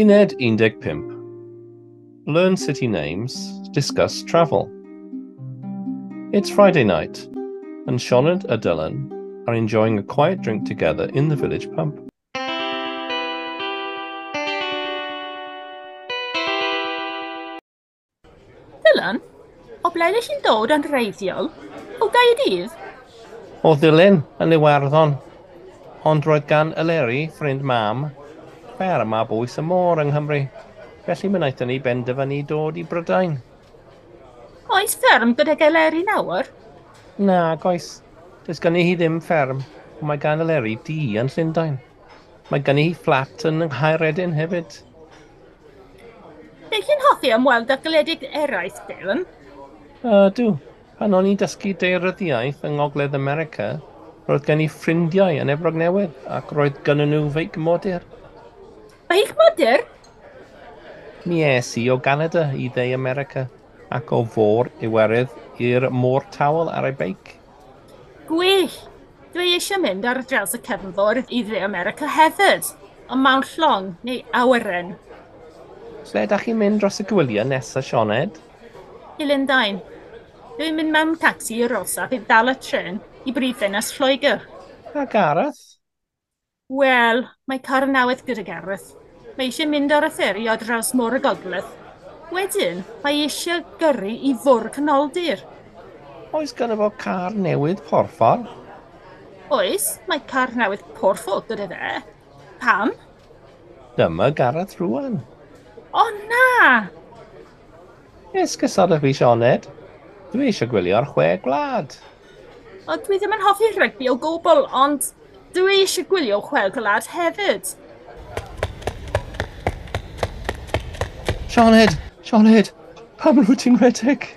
Uned 15. Learn city names, discuss travel. It's Friday night, and Sean and Dylan are enjoying a quiet drink together in the village pub. Dylan, o ble ydych chi'n dod yn reiddiol? O Gaerdydd? O ddilyn yn Iwerddon, ond roedd gan Eleri, ffrind mam, offer yma bwys y môr yng Nghymru, felly mi wnaethon ni benderfynu dod i Brydain. Oes fferm gyda galeri nawr? Na, goes. Does gen i hi ddim fferm, ond mae gan eleri di yn Llundain. Mae gen i hi fflat yn Nghaeredin hefyd. Nid chi'n hoffi ymweld â gwledig eraill, Dylan? Uh, dw. Pan o'n i dysgu deiryddiaeth yng Ngogledd America, roedd gen i ffrindiau yn Efrog Newydd ac roedd gen nhw feic modur. Mae hi'n cymodr? Mi es i o Canada i Dde America ac o fôr Iwerydd i'r môr tawel ar ei beic. Gwych! Dwi eisiau mynd ar draws y cefnfor i Dde America hefyd, ond mewn llong neu awyren. Lle ydych chi'n mynd dros y gwyliau nesaf, Sioned? I Lundain. Dwi'n mynd mewn taxi i'r Rosa heb dal y tren i brifddinas Lloegr. A Gareth? Wel, mae car Carnawydd gyda Gareth. Mae eisiau mynd ar y fferi o draws môr y gogledd. Wedyn, mae eisiau gyrru i fwr canoldir. Oes gan fo car newydd porffor? Oes, mae car newydd porffor gyda fe. Pam? Dyma Gareth rwan. O na! Esgysodwch fi Sioned. Dwi eisiau gwylio'r chwe gwlad. O, dwi ddim yn hoffi rygbi o gwbl, ond Dwi eisiau gwylio chwel gwlad hefyd. Sianed! Sianed! Pam rwy ti'n redeg?